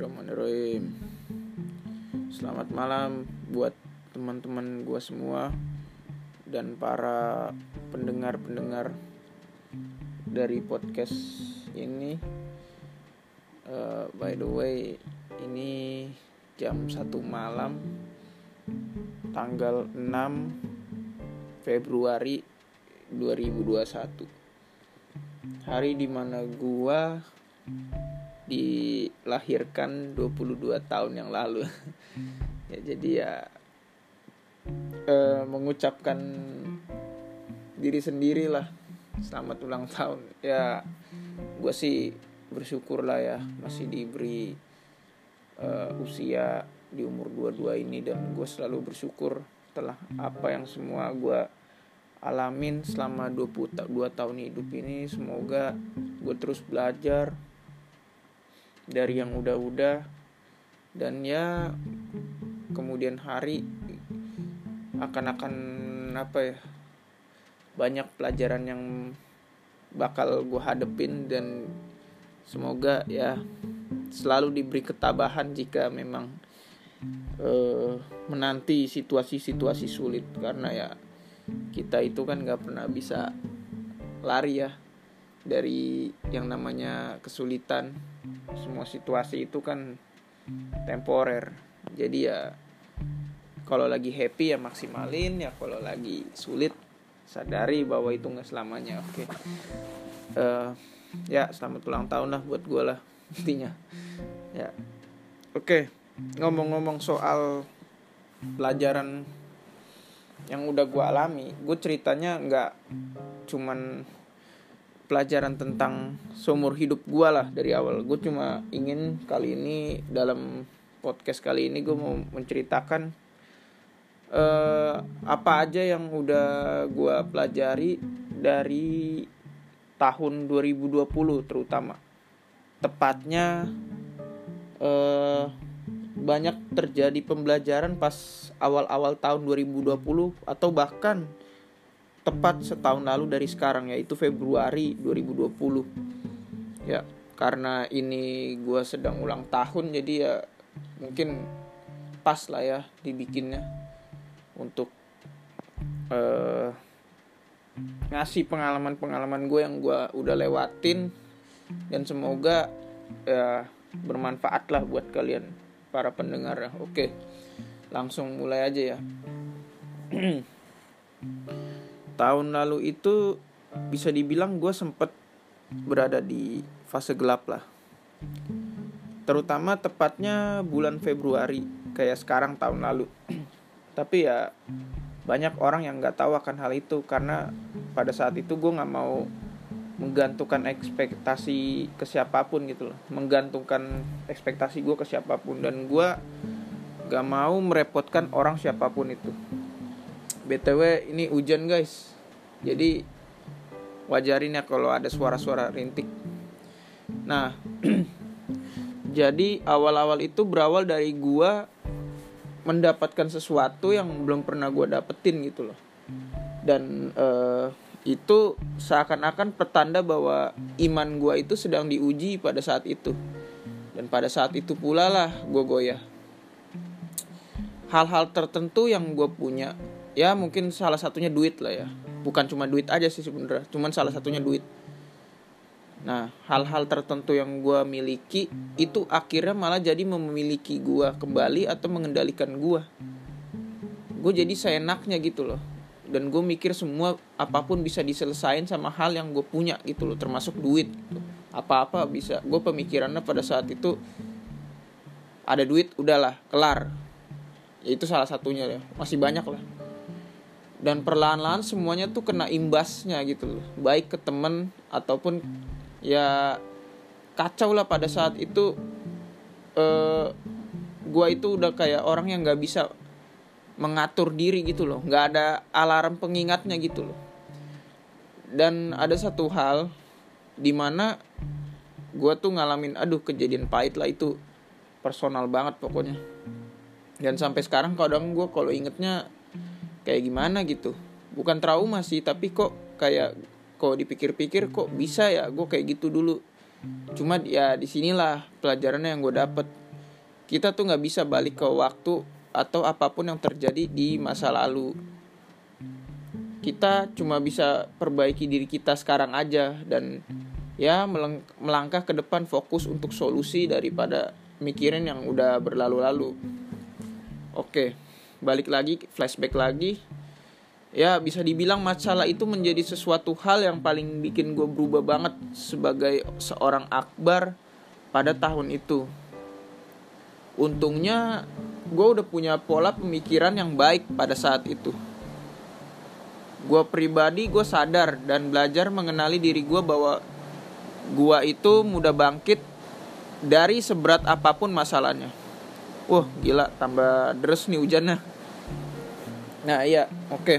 Bismillahirrahmanirrahim. Selamat malam buat teman-teman gue semua Dan para pendengar-pendengar dari podcast ini. Uh, By the way ini jam 1 malam Tanggal 6 Februari 2021 Hari di mana gua dilahirkan 22 tahun yang lalu. Ya jadi ya eh, mengucapkan diri sendiri lah selamat ulang tahun. Ya gue sih bersyukur lah ya masih diberi uh, usia di umur 22 ini dan gue selalu bersyukur telah apa yang semua gue alamin selama 22 tahun hidup ini. Semoga gue terus belajar dari yang udah-udah. Dan ya kemudian hari akan akan apa ya banyak pelajaran yang bakal gue hadepin dan semoga ya selalu diberi ketabahan jika memang uh, menanti situasi-situasi sulit. Karena ya kita itu kan nggak pernah bisa lari ya dari yang namanya kesulitan semua situasi itu kan temporer jadi ya kalau lagi happy ya maksimalin ya kalau lagi sulit sadari bahwa itu nggak selamanya oke okay. uh, eh, ya selamat ulang tahun lah buat gue lah intinya ya oke okay. ngomong-ngomong soal pelajaran yang udah gue alami gue ceritanya nggak cuman pelajaran tentang seumur hidup gue lah dari awal. Gue cuma ingin kali ini dalam podcast kali ini gue mau menceritakan uh, apa aja yang udah gue pelajari dari tahun 2020 terutama. Tepatnya uh, banyak terjadi pembelajaran pas awal-awal tahun 2020 atau bahkan tepat setahun lalu dari sekarang yaitu Februari 2020 ya karena ini gue sedang ulang tahun jadi ya mungkin pas lah ya dibikinnya untuk uh, ngasih pengalaman-pengalaman gue yang gue udah lewatin. Dan semoga ya bermanfaat lah buat kalian para pendengar. Oke langsung mulai aja ya tahun lalu itu bisa dibilang gue sempet berada di fase gelap lah. Terutama tepatnya bulan Februari kayak sekarang tahun lalu. Tapi ya banyak orang yang nggak tahu akan hal itu karena pada saat itu gue nggak mau menggantungkan ekspektasi ke siapa pun gitu loh. Menggantungkan ekspektasi gue ke siapa pun dan gue gak mau merepotkan orang siapa pun itu. Btw ini hujan guys jadi wajarin ya kalau ada suara-suara rintik. Nah jadi awal-awal itu berawal dari gua mendapatkan sesuatu yang belum pernah gua dapetin gitu loh. Dan uh, itu seakan-akan petanda bahwa iman gua itu sedang diuji pada saat itu. Dan pada saat itu pula lah gua goyah. Hal-hal tertentu yang gue punya ya mungkin salah satunya duit lah ya bukan cuma duit aja sih sebenarnya cuman salah satunya duit. Nah hal-hal tertentu yang gue miliki itu akhirnya malah jadi memiliki gue kembali atau mengendalikan gue gue jadi seenaknya gitu loh. Dan gue mikir semua apa pun bisa diselesain sama hal yang gue punya gitu loh termasuk duit gitu. apa-apa bisa. Gue pemikirannya pada saat itu ada duit udahlah kelar. Ya itu salah satunya ya. Masih banyak lah dan perlahan-lahan semuanya tuh kena imbasnya gitu loh. Baik ke temen ataupun ya kacau lah pada saat itu eh gua itu udah kayak orang yang nggak bisa mengatur diri gitu loh. Nggak ada alarm pengingatnya gitu loh. Dan ada satu hal di mana gue tuh ngalamin aduh kejadian pahit lah itu. Personal banget pokoknya. Dan sampai sekarang kadang gue kalau ingetnya kayak gimana gitu. Bukan trauma sih tapi kok kayak kok dipikir-pikir kok bisa ya gue kayak gitu dulu. Cuma ya di sinilah pelajarannya yang gue dapet. Kita tuh nggak bisa balik ke waktu atau apa pun yang terjadi di masa lalu. Kita cuma bisa perbaiki diri kita sekarang aja dan ya melangkah ke depan fokus untuk solusi daripada mikirin yang udah berlalu-lalu. Oke balik lagi flashback lagi. Ya bisa dibilang masalah itu menjadi sesuatu hal yang paling bikin gue berubah banget sebagai seorang akbar pada tahun itu. Untungnya gue udah punya pola pemikiran yang baik pada saat itu. Gue pribadi gue sadar dan belajar mengenali diri gue bahwa gue itu mudah bangkit dari seberat apa pun masalahnya wah gila tambah deres nih hujannya. Nah iya oke.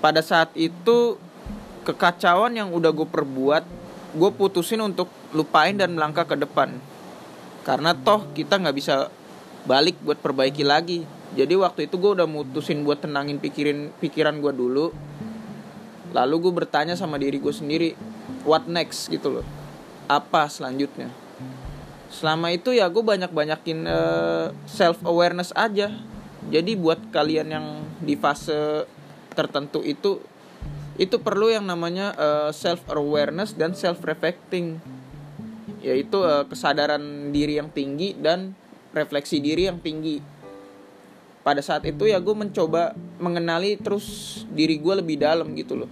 Pada saat itu kekacauan yang udah gue perbuat gue putusin untuk lupain dan melangkah ke depan. Karena toh kita nggak bisa balik buat perbaiki lagi. Jadi waktu itu gue udah mutusin buat tenangin pikirin pikiran gue dulu. Lalu gue bertanya sama diri gue sendiri what next? gitu loh. Apa selanjutnya selama itu ya gue banyak banyakin uh, eh, self awareness aja. Jadi buat kalian yang di fase tertentu itu itu perlu yang namanya uh, eh, self awareness dan self reflecting yaitu uh, kesadaran diri yang tinggi dan refleksi diri yang tinggi. Pada saat itu ya gue mencoba mengenali terus diri gue lebih dalam gitu loh.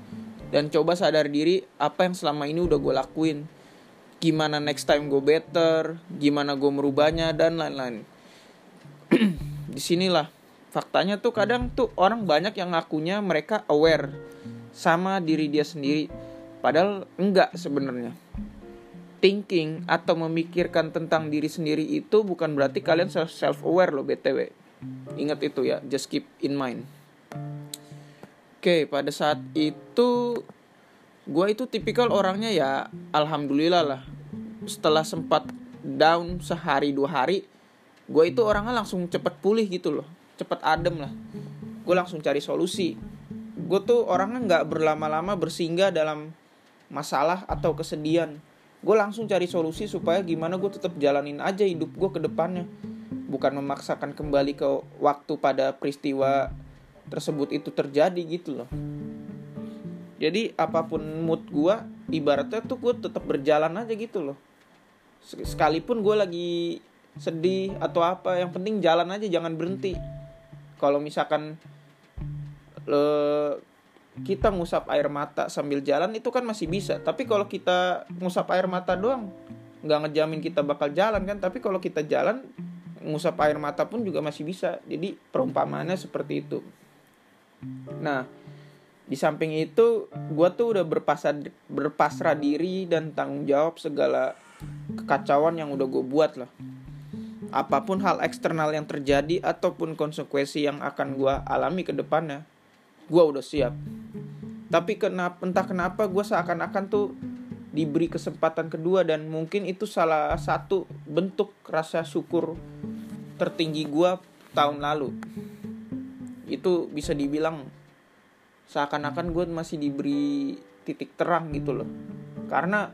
Dan coba sadar diri apa yang selama ini udah gue lakuin gimana next time gue better gimana gue merubahnya dan lain-lain. Di sinilah faktanya tuh kadang tuh orang banyak yang ngakunya mereka aware sama diri dia sendiri. Padahal enggak sebenarnya. Thinking atau memikirkan tentang diri sendiri itu bukan berarti kalian self aware loh btw ingat itu ya just keep in mind. Oke pada saat itu gue itu tipikal orangnya ya alhamdulillah lah. Setelah sempat down sehari dua hari gue itu orangnya langsung cepet pulih gitu loh. Cepet adem lah. Gue langsung cari solusi. Gue tuh orangnya nggak berlama-lama bersinggah dalam masalah atau kesedihan. Gue langsung cari solusi supaya gimana gue tetap jalanin aja hidup gue ke depannya. Bukan memaksakan kembali ke waktu pada peristiwa tersebut itu terjadi gitu loh jadi apa pun mood gue ibaratnya tuh gue tetap berjalan aja gitu loh. Sekalipun gue lagi sedih atau apa yang penting jalan aja jangan berhenti. Kalau misalkan le, kita ngusap air mata sambil jalan itu kan masih bisa. Tapi kalau kita ngusap air mata doang nggak ngejamin kita bakal jalan kan. Tapi kalau kita jalan ngusap air mata pun juga masih bisa. Jadi perumpamannya seperti itu. Nah di samping itu gue tuh udah berpasrah berpasrah diri dan tanggung jawab segala kekacauan yang udah gue buat lah. Apa pun hal eksternal yang terjadi ataupun konsekuensi yang akan gue alami ke depannya gue udah siap. Tapi kenapa entah kenapa gue seakan-akan tuh diberi kesempatan kedua dan mungkin itu salah satu bentuk rasa syukur tertinggi gue tahun lalu. Itu bisa dibilang seakan-akan gue masih diberi titik terang gitu loh. Karena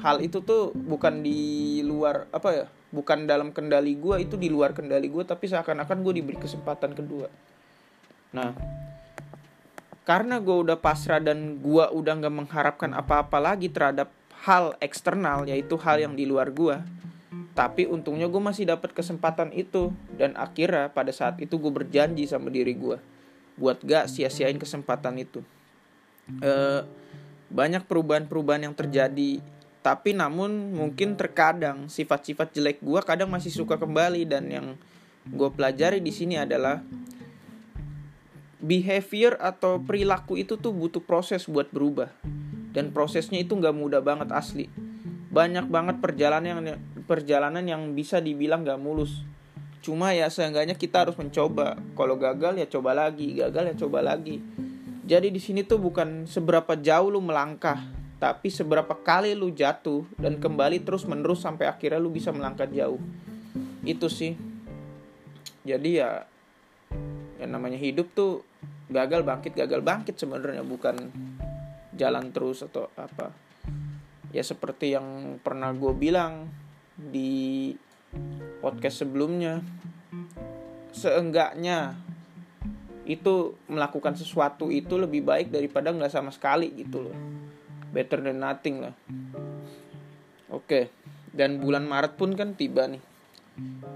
hal itu tuh bukan di luar apa ya bukan dalam kendali gue itu di luar kendali gue tapi seakan-akan gue diberi kesempatan kedua. Nah karena gue udah pasrah dan gue udah nggak mengharapkan apa-apa lagi terhadap hal eksternal yaitu hal yang di luar gue tapi untungnya gue masih dapat kesempatan itu dan akhirnya pada saat itu gue berjanji sama diri gue buat gak sia-siain kesempatan itu. E, banyak perubahan-perubahan yang terjadi tapi namun mungkin terkadang sifat-sifat jelek gue kadang masih suka kembali dan yang gue pelajari di sini adalah behavior atau perilaku itu tuh butuh proses buat berubah. Dan prosesnya itu nggak mudah banget asli. Banyak banget perjalanan yang perjalanan yang bisa dibilang gak mulus cuma ya seenggaknya kita harus mencoba. Kalau gagal ya coba lagi gagal ya coba lagi. Jadi di sini tuh bukan seberapa jauh lu melangkah tapi seberapa kali lu jatuh dan kembali terus menerus sampai akhirnya lu bisa melangkah jauh. Itu sih. Jadi ya yang namanya hidup tuh gagal bangkit gagal bangkit sebenarnya bukan jalan terus atau apa. Ya seperti yang pernah gue bilang di podcast sebelumnya. Seenggaknya itu melakukan sesuatu itu lebih baik daripada nggak sama sekali gitu loh. Better than nothing lah. Oke dan bulan Maret pun kan tiba nih.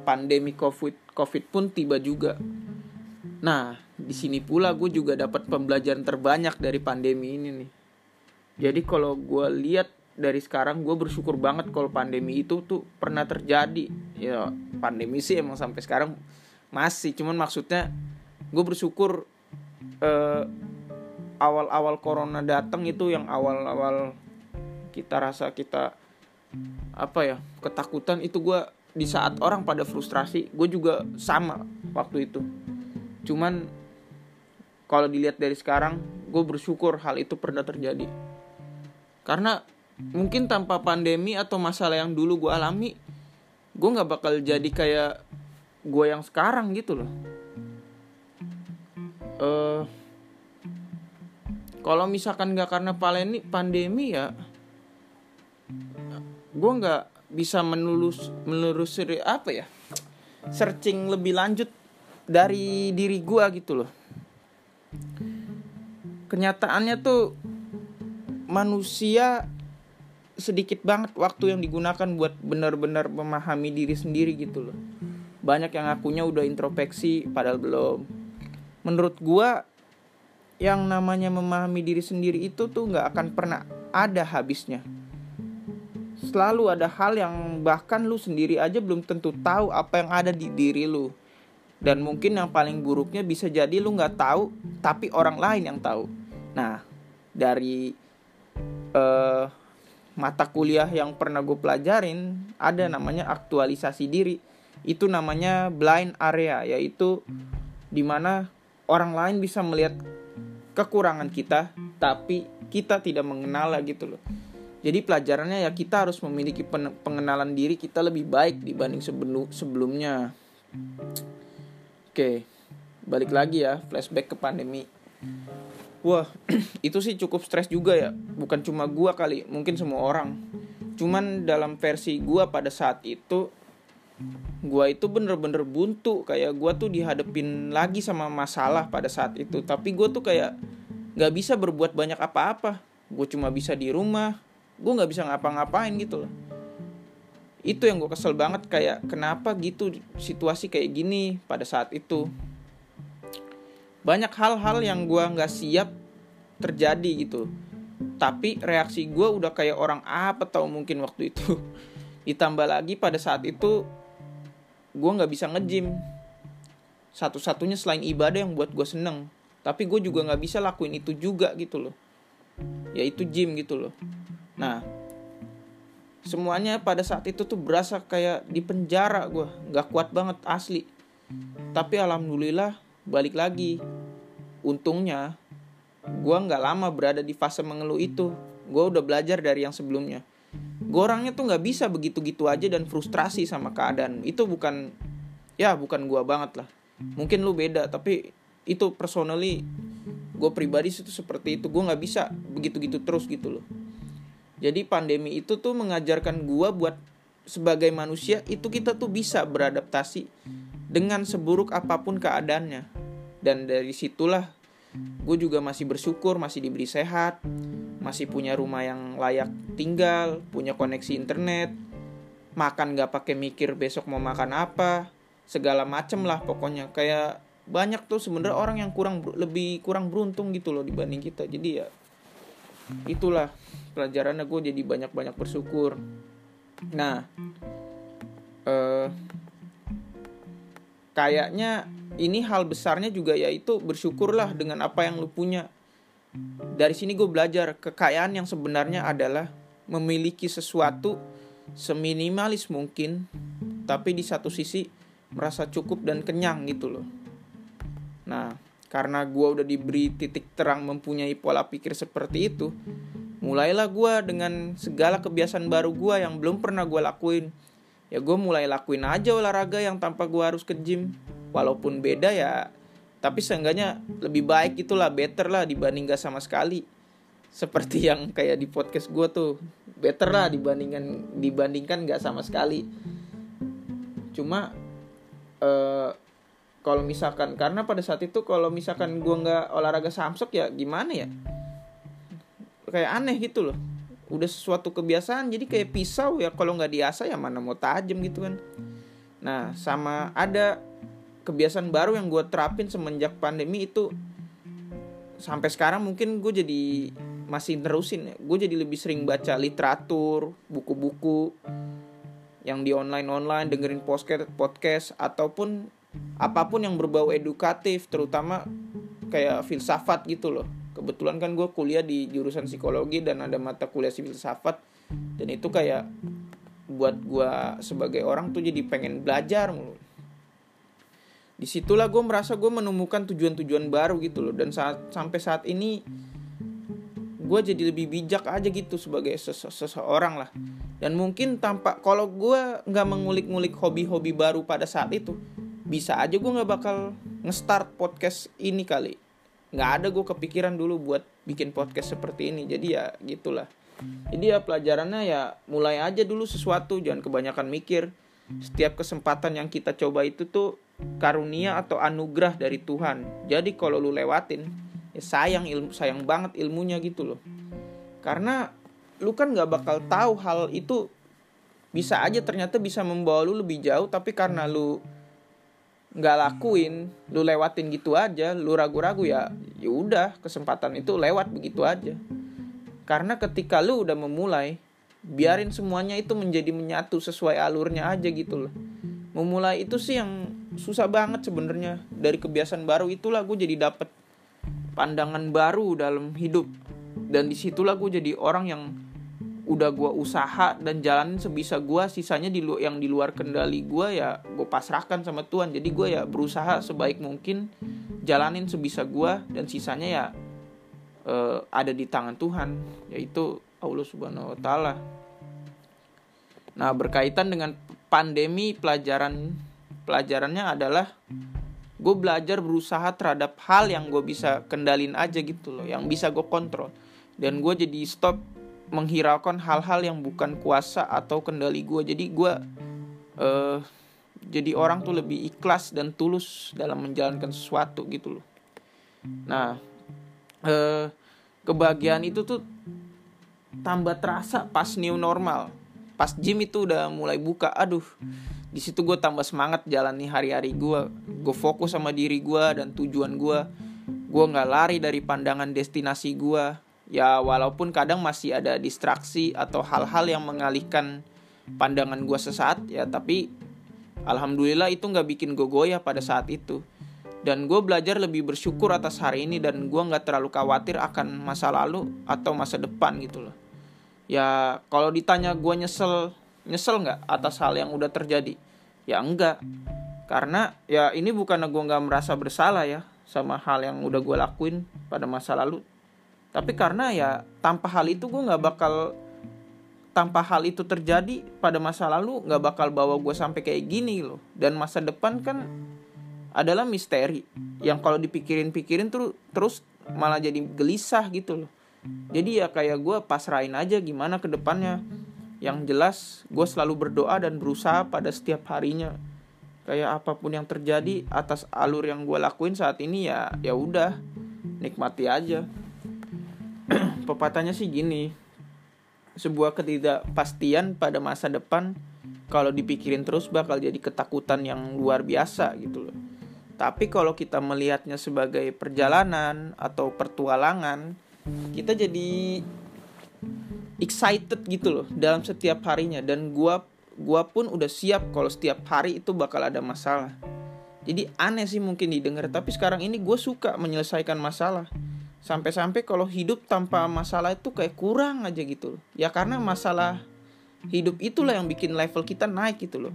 Pandemi covid covid pun tiba juga. Nah di sini pula gue juga dapat pembelajaran terbanyak dari pandemi ini nih. Jadi kalau gue lihat dari sekarang gue bersyukur banget kalau pandemi itu tuh pernah terjadi. Ya pandemi sih emang sampai sekarang masih cuman maksudnya gue bersyukur uh, awal-awal corona datang itu yang awal-awal kita rasa kita apa ya ketakutan itu gue di saat orang pada frustrasi gue juga sama waktu itu. Cuman kalau dilihat dari sekarang gue bersyukur hal itu pernah terjadi. Karena mungkin tanpa pandemi atau masalah yang dulu gue alami gue nggak bakal jadi kayak gue yang sekarang gitu loh. Uh, kalau misalkan nggak karena pandemi pandemi ya gue nggak bisa menulus menelusuri apa ya searching lebih lanjut dari diri gue gitu loh. Kenyataannya tuh manusia sedikit banget waktu yang digunakan buat benar-benar memahami diri sendiri gitu loh. Banyak yang akunya udah introspeksi padahal belum. Menurut gua yang namanya memahami diri sendiri itu tuh nggak akan pernah ada habisnya. Selalu ada hal yang bahkan lu sendiri aja belum tentu tahu apa yang ada di diri lu. Dan mungkin yang paling buruknya bisa jadi lu nggak tahu, tapi orang lain yang tahu. Nah, dari uh, mata kuliah yang pernah gue pelajarin ada namanya aktualisasi diri. Itu namanya blind area yaitu di mana orang lain bisa melihat kekurangan kita tapi kita tidak mengenal gitu loh. Jadi pelajarannya ya kita harus memiliki pengenalan diri kita lebih baik dibanding sebelumnya. Oke balik lagi ya flashback ke pandemi Wah, itu sih cukup stres juga ya. Bukan cuma gua kali, mungkin semua orang. Cuman dalam versi gua pada saat itu gua itu bener-bener buntu. Kayak gua tuh dihadepin lagi sama masalah pada saat itu. Tapi gua tuh kayak nggak bisa berbuat banyak apa-apa. Gue cuma bisa di rumah. Gue nggak bisa ngapa-ngapain gitu loh. Itu yang gue kesel banget kayak kenapa gitu situasi kayak gini pada saat itu banyak hal-hal yang gue nggak siap terjadi gitu. Tapi reaksi gue udah kayak orang apa tau mungkin waktu itu. Ditambah lagi pada saat itu gue nggak bisa ngejim satu-satunya selain ibadah yang buat gue seneng. Tapi gue juga nggak bisa lakuin itu juga gitu loh. Yaitu gym gitu loh. Nah semuanya pada saat itu tuh berasa kayak di penjara gue nggak kuat banget asli. Tapi alhamdulillah balik lagi. Untungnya gue nggak lama berada di fase mengeluh itu. Gue udah belajar dari yang sebelumnya. Gue orangnya tuh nggak bisa begitu gitu aja dan frustrasi sama keadaan. Itu bukan ya bukan gue banget lah. Mungkin lu beda tapi itu personally gue pribadi itu seperti itu. Gue nggak bisa begitu gitu terus gitu loh. Jadi pandemi itu tuh mengajarkan gue buat sebagai manusia itu kita tuh bisa beradaptasi dengan seburuk apa pun keadaannya. Dan dari situlah gue juga masih bersyukur masih diberi sehat masih punya rumah yang layak tinggal punya koneksi internet makan gak pakai mikir besok mau makan apa segala macem lah pokoknya. Kayak banyak tuh sebenarnya orang yang kurang lebih kurang beruntung gitu loh dibanding kita. Jadi ya itulah pelajarannya. Gue jadi banyak banyak bersyukur. Nah kayaknya ini hal besarnya juga yaitu bersyukurlah dengan apa yang lu punya. Dari sini gue belajar kekayaan yang sebenarnya adalah memiliki sesuatu seminimalis mungkin tapi di satu sisi merasa cukup dan kenyang gitu loh. Nah karena gue udah diberi titik terang mempunyai pola pikir seperti itu mulailah gue dengan segala kebiasaan baru gue yang belum pernah gue lakuin ya gue mulai lakuin aja olahraga yang tanpa gue harus ke gym. Walaupun beda ya tapi seenggaknya lebih baik itulah better lah dibanding gak sama sekali. Seperti yang kayak di podcast gue tuh better lah dibandingkan dibandingkan gak sama sekali. Cuma uh, kalau misalkan karena pada saat itu kalau misalkan gue nggak olahraga samsek ya gimana ya? Kayak aneh gitu loh udah sesuatu kebiasaan jadi kayak pisau ya. Kalau nggak diasah ya mana mau tajam gitu kan. Nah sama ada kebiasaan baru yang gue terapin semenjak pandemi itu sampai sekarang mungkin gue jadi masih terusin ya. Gue jadi lebih sering baca literatur buku-buku yang di online online dengerin podcast podcast ataupun apa pun yang berbau edukatif terutama kayak filsafat gitu loh kebetulan kan gue kuliah di jurusan psikologi dan ada mata kuliah filsafat dan itu kayak buat gue sebagai orang tuh jadi pengen belajar mulu. Di situlah gue merasa gue menemukan tujuan-tujuan baru gitu loh. Dan saat sampai saat ini gue jadi lebih bijak aja gitu sebagai sese seseorang lah. Dan mungkin tampak kalau gue nggak mengulik-ngulik hobi-hobi baru pada saat itu bisa aja gue nggak bakal nge-start podcast ini kali nggak ada gue kepikiran dulu buat bikin podcast seperti ini. Jadi ya gitulah. Jadi ya pelajarannya ya mulai aja dulu sesuatu. Jangan kebanyakan mikir. Setiap kesempatan yang kita coba itu tuh karunia atau anugerah dari Tuhan. Jadi kalau lu lewatin ya sayang ilmu sayang banget ilmunya gitu loh. Karena lu kan nggak bakal tahu hal itu. Bisa aja ternyata bisa membawa lu lebih jauh tapi karena lu nggak lakuin lu lewatin gitu aja lu ragu-ragu ya ya udah kesempatan itu lewat begitu aja. Karena ketika lu udah memulai biarin semuanya itu menjadi menyatu sesuai alurnya aja gitu loh. Memulai itu sih yang susah banget sebenarnya. Dari kebiasaan baru itulah gue jadi dapet pandangan baru dalam hidup. Dan di situlah gue jadi orang yang udah gue usaha dan jalanin sebisa gue sisanya di lu yang di luar kendali gue ya gue pasrahkan sama Tuhan. Jadi gue ya berusaha sebaik mungkin jalanin sebisa gue dan sisanya ya uh, ada di tangan Tuhan yaitu Allah Subhanahu Wa Taala. Nah berkaitan dengan pandemi pelajaran pelajarannya adalah gue belajar berusaha terhadap hal yang gue bisa kendalin aja gitu loh yang bisa gue kontrol. Dan gue jadi stop menghiraukan hal-hal yang bukan kuasa atau kendali gue jadi gue uh, jadi orang tuh lebih ikhlas dan tulus dalam menjalankan sesuatu gitu loh. Nah uh, kebahagiaan itu tuh tambah terasa pas new normal. Pas gym itu udah mulai buka aduh di situ gue tambah semangat jalani hari-hari gue gue fokus sama diri gue dan tujuan gue gue nggak lari dari pandangan destinasi gue ya walaupun kadang masih ada distraksi atau hal-hal yang mengalihkan pandangan gue sesaat ya tapi alhamdulillah itu nggak bikin gue goyah pada saat itu. Dan gue belajar lebih bersyukur atas hari ini dan gue nggak terlalu khawatir akan masa lalu atau masa depan gitu loh. Ya kalau ditanya gue nyesel nyesel nggak atas hal yang udah terjadi? Ya enggak. Karena ya ini bukan gue nggak merasa bersalah ya sama hal yang udah gue lakuin pada masa lalu tapi karena ya tanpa hal itu gue nggak bakal tanpa hal itu terjadi pada masa lalu nggak bakal bawa gue sampai kayak gini loh. Dan masa depan kan adalah misteri. Yang kalau dipikirin-pikirin terus terus malah jadi gelisah gitu loh. Jadi ya kayak gue pasrahin aja gimana ke depannya. Yang jelas gue selalu berdoa dan berusaha pada setiap harinya. Kayak apa pun yang terjadi atas alur yang gue lakuin saat ini ya ya udah nikmati aja pepatahnya sih gini. Sebuah ketidakpastian pada masa depan kalau dipikirin terus bakal jadi ketakutan yang luar biasa gitu loh. Tapi kalau kita melihatnya sebagai perjalanan atau pertualangan kita jadi excited gitu loh dalam setiap harinya. Dan gua gua pun udah siap kalau setiap hari itu bakal ada masalah. Jadi aneh sih mungkin didengar tapi sekarang ini gue suka menyelesaikan masalah sampai-sampai kalau hidup tanpa masalah itu kayak kurang aja gitu ya karena masalah hidup itulah yang bikin level kita naik gitu loh.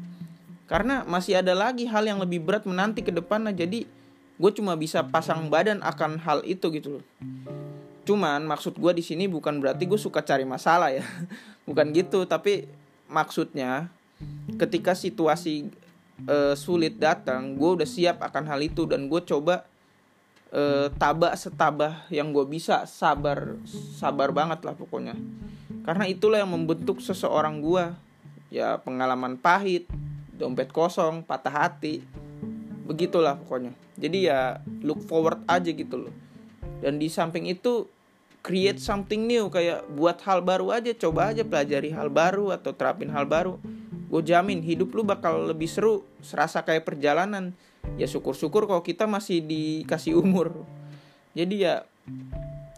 Karena masih ada lagi hal yang lebih berat menanti ke depannya jadi gue cuma bisa pasang badan akan hal itu gitu loh. Cuman maksud gue di sini bukan berarti gue suka cari masalah ya. Bukan gitu tapi maksudnya ketika situasi uh, sulit datang gue udah siap akan hal itu dan gue coba uh, tabah setabah yang gue bisa sabar sabar banget lah pokoknya. Karena itulah yang membentuk seseorang gue ya pengalaman pahit dompet kosong patah hati. Begitulah pokoknya. Jadi ya look forward aja gitu loh. Dan di samping itu create something new. Kayak buat hal baru aja coba aja pelajari hal baru atau terapin hal baru. Gue jamin hidup lu bakal lebih seru serasa kayak perjalanan ya syukur-syukur kalau kita masih dikasih umur. Jadi ya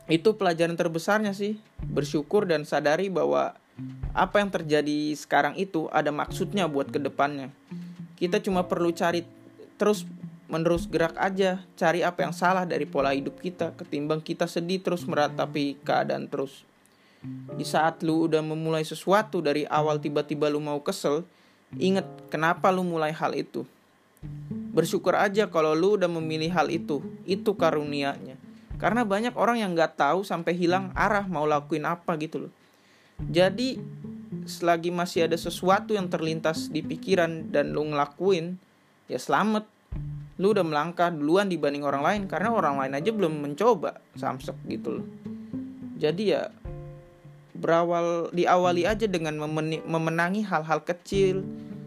itu pelajaran terbesarnya sih bersyukur dan sadari bahwa apa yang terjadi sekarang itu ada maksudnya buat ke depannya. Kita cuma perlu cari terus menerus gerak aja cari apa yang salah dari pola hidup kita ketimbang kita sedih terus meratapi keadaan terus. Di saat lu udah memulai sesuatu dari awal tiba-tiba lu mau kesel inget kenapa lu mulai hal itu bersyukur aja kalau lu udah memilih hal itu. Itu karunianya. Karena banyak orang yang nggak tahu sampai hilang arah mau lakuin apa gitu loh. Jadi selagi masih ada sesuatu yang terlintas di pikiran dan lu ngelakuin ya selamat. Lu udah melangkah duluan dibanding orang lain karena orang lain aja belum mencoba samsek gitu loh. Jadi ya berawal diawali aja dengan memenangi hal-hal kecil.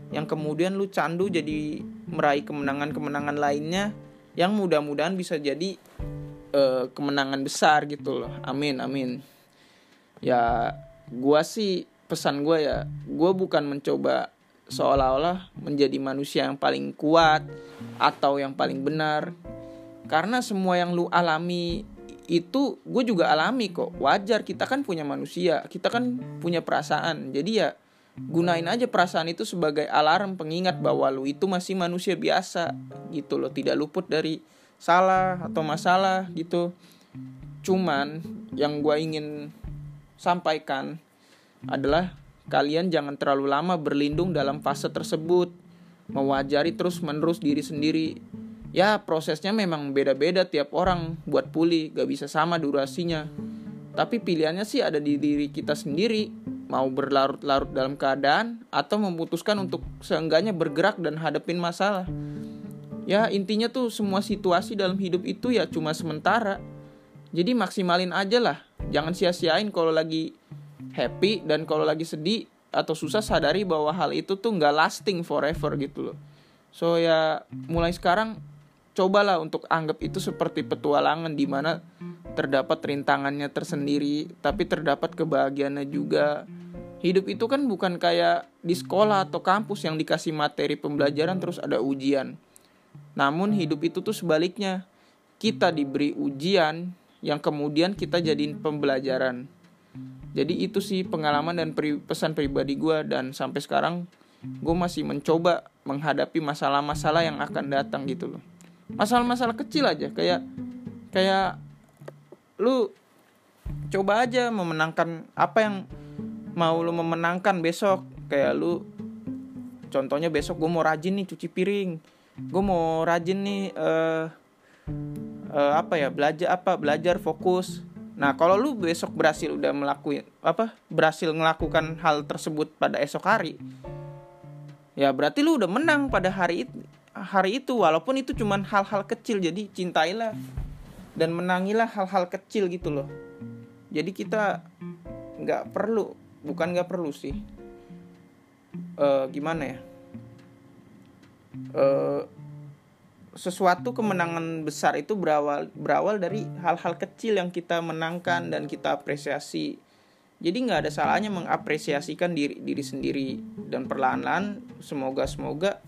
Yang kemudian lu candu jadi meraih kemenangan-kemenangan lainnya yang mudah-mudahan bisa jadi uh, kemenangan besar gitu loh. Amin amin. Ya gua sih pesan gua ya gua bukan mencoba seolah-olah menjadi manusia yang paling kuat atau yang paling benar. Karena semua yang lu alami itu gue juga alami kok. Wajar kita kan punya manusia kita kan punya perasaan. Jadi ya gunain aja perasaan itu sebagai alarm pengingat bahwa lu itu masih manusia biasa gitu loh. Tidak luput dari salah atau masalah gitu. Cuman yang gue ingin sampaikan adalah kalian jangan terlalu lama berlindung dalam fase tersebut. Mewajari terus menerus diri sendiri. Ya prosesnya memang beda-beda tiap orang. Buat pulih gak bisa sama durasinya tapi pilihannya sih ada di diri kita sendiri. Mau berlarut-larut dalam keadaan atau memutuskan untuk seenggaknya bergerak dan hadapin masalah. Ya intinya tuh semua situasi dalam hidup itu ya cuma sementara. Jadi maksimalin aja lah. Jangan sia-siain kalau lagi happy dan kalau lagi sedih atau susah sadari bahwa hal itu tuh nggak lasting forever gitu loh. So ya mulai sekarang cobalah untuk anggap itu seperti petualangan di mana terdapat rintangannya tersendiri tapi terdapat kebahagiaannya juga. Hidup itu kan bukan kayak di sekolah atau kampus yang dikasih materi pembelajaran terus ada ujian. Namun hidup itu tuh sebaliknya. Kita diberi ujian yang kemudian kita jadiin pembelajaran. Jadi itu sih pengalaman dan pri pesan pribadi gue dan sampai sekarang gue masih mencoba menghadapi masalah-masalah yang akan datang gitu loh. Masalah-masalah kecil aja kayak kayak lu coba aja memenangkan apa yang mau lu memenangkan besok. Kayak lu contohnya besok gue mau rajin nih cuci piring. Gue mau rajin nih uh, uh, apa ya belajar apa belajar fokus. Nah kalau lu besok berhasil udah melakukan apa berhasil melakukan hal tersebut pada esok hari ya berarti lu udah menang pada hari itu hari itu. Walaupun itu cuman hal-hal kecil jadi cintailah dan menangilah hal-hal kecil gitu loh. Jadi kita nggak perlu bukan nggak perlu sih. Uh, gimana ya? Uh, sesuatu kemenangan besar itu berawal berawal dari hal-hal kecil yang kita menangkan dan kita apresiasi. Jadi nggak ada salahnya mengapresiasikan diri diri sendiri dan perlahan-lahan semoga semoga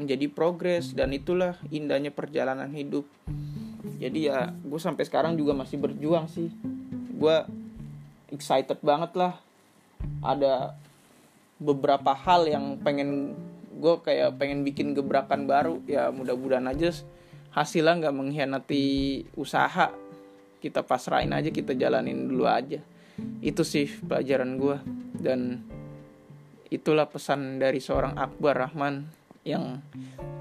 menjadi progres dan itulah indahnya perjalanan hidup jadi ya gue sampai sekarang juga masih berjuang sih. Gue excited banget lah. Ada beberapa hal yang pengen gue kayak pengen bikin gebrakan baru. Ya mudah-mudahan aja hasilnya nggak mengkhianati usaha. Kita pasrahin aja kita jalanin dulu aja. Itu sih pelajaran gue dan itulah pesan dari seorang Akbar Rahman yang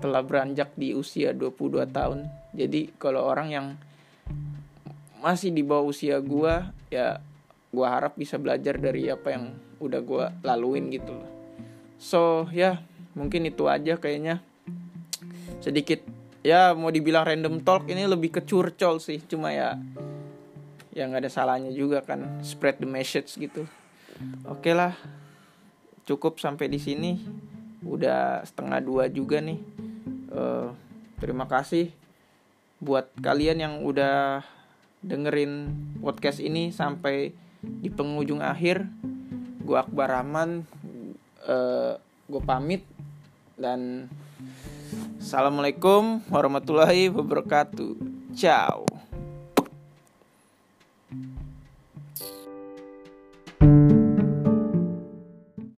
telah beranjak di usia 22 tahun. Jadi kalau orang yang masih di bawah usia gua ya gua harap bisa belajar dari apa yang udah gua laluin gitu loh. So, ya, mungkin itu aja kayaknya. Sedikit ya mau dibilang random talk ini lebih ke curcol sih, cuma ya ya nggak ada salahnya juga kan spread the message gitu. Oke okay lah. Cukup sampai di sini udah setengah dua juga nih. Uh, terima kasih buat kalian yang udah dengerin podcast ini sampai di penghujung akhir. Gue Akbar Rahman uh, gue pamit dan assalamualaikum warahmatullahi wabarakatuh. Ciao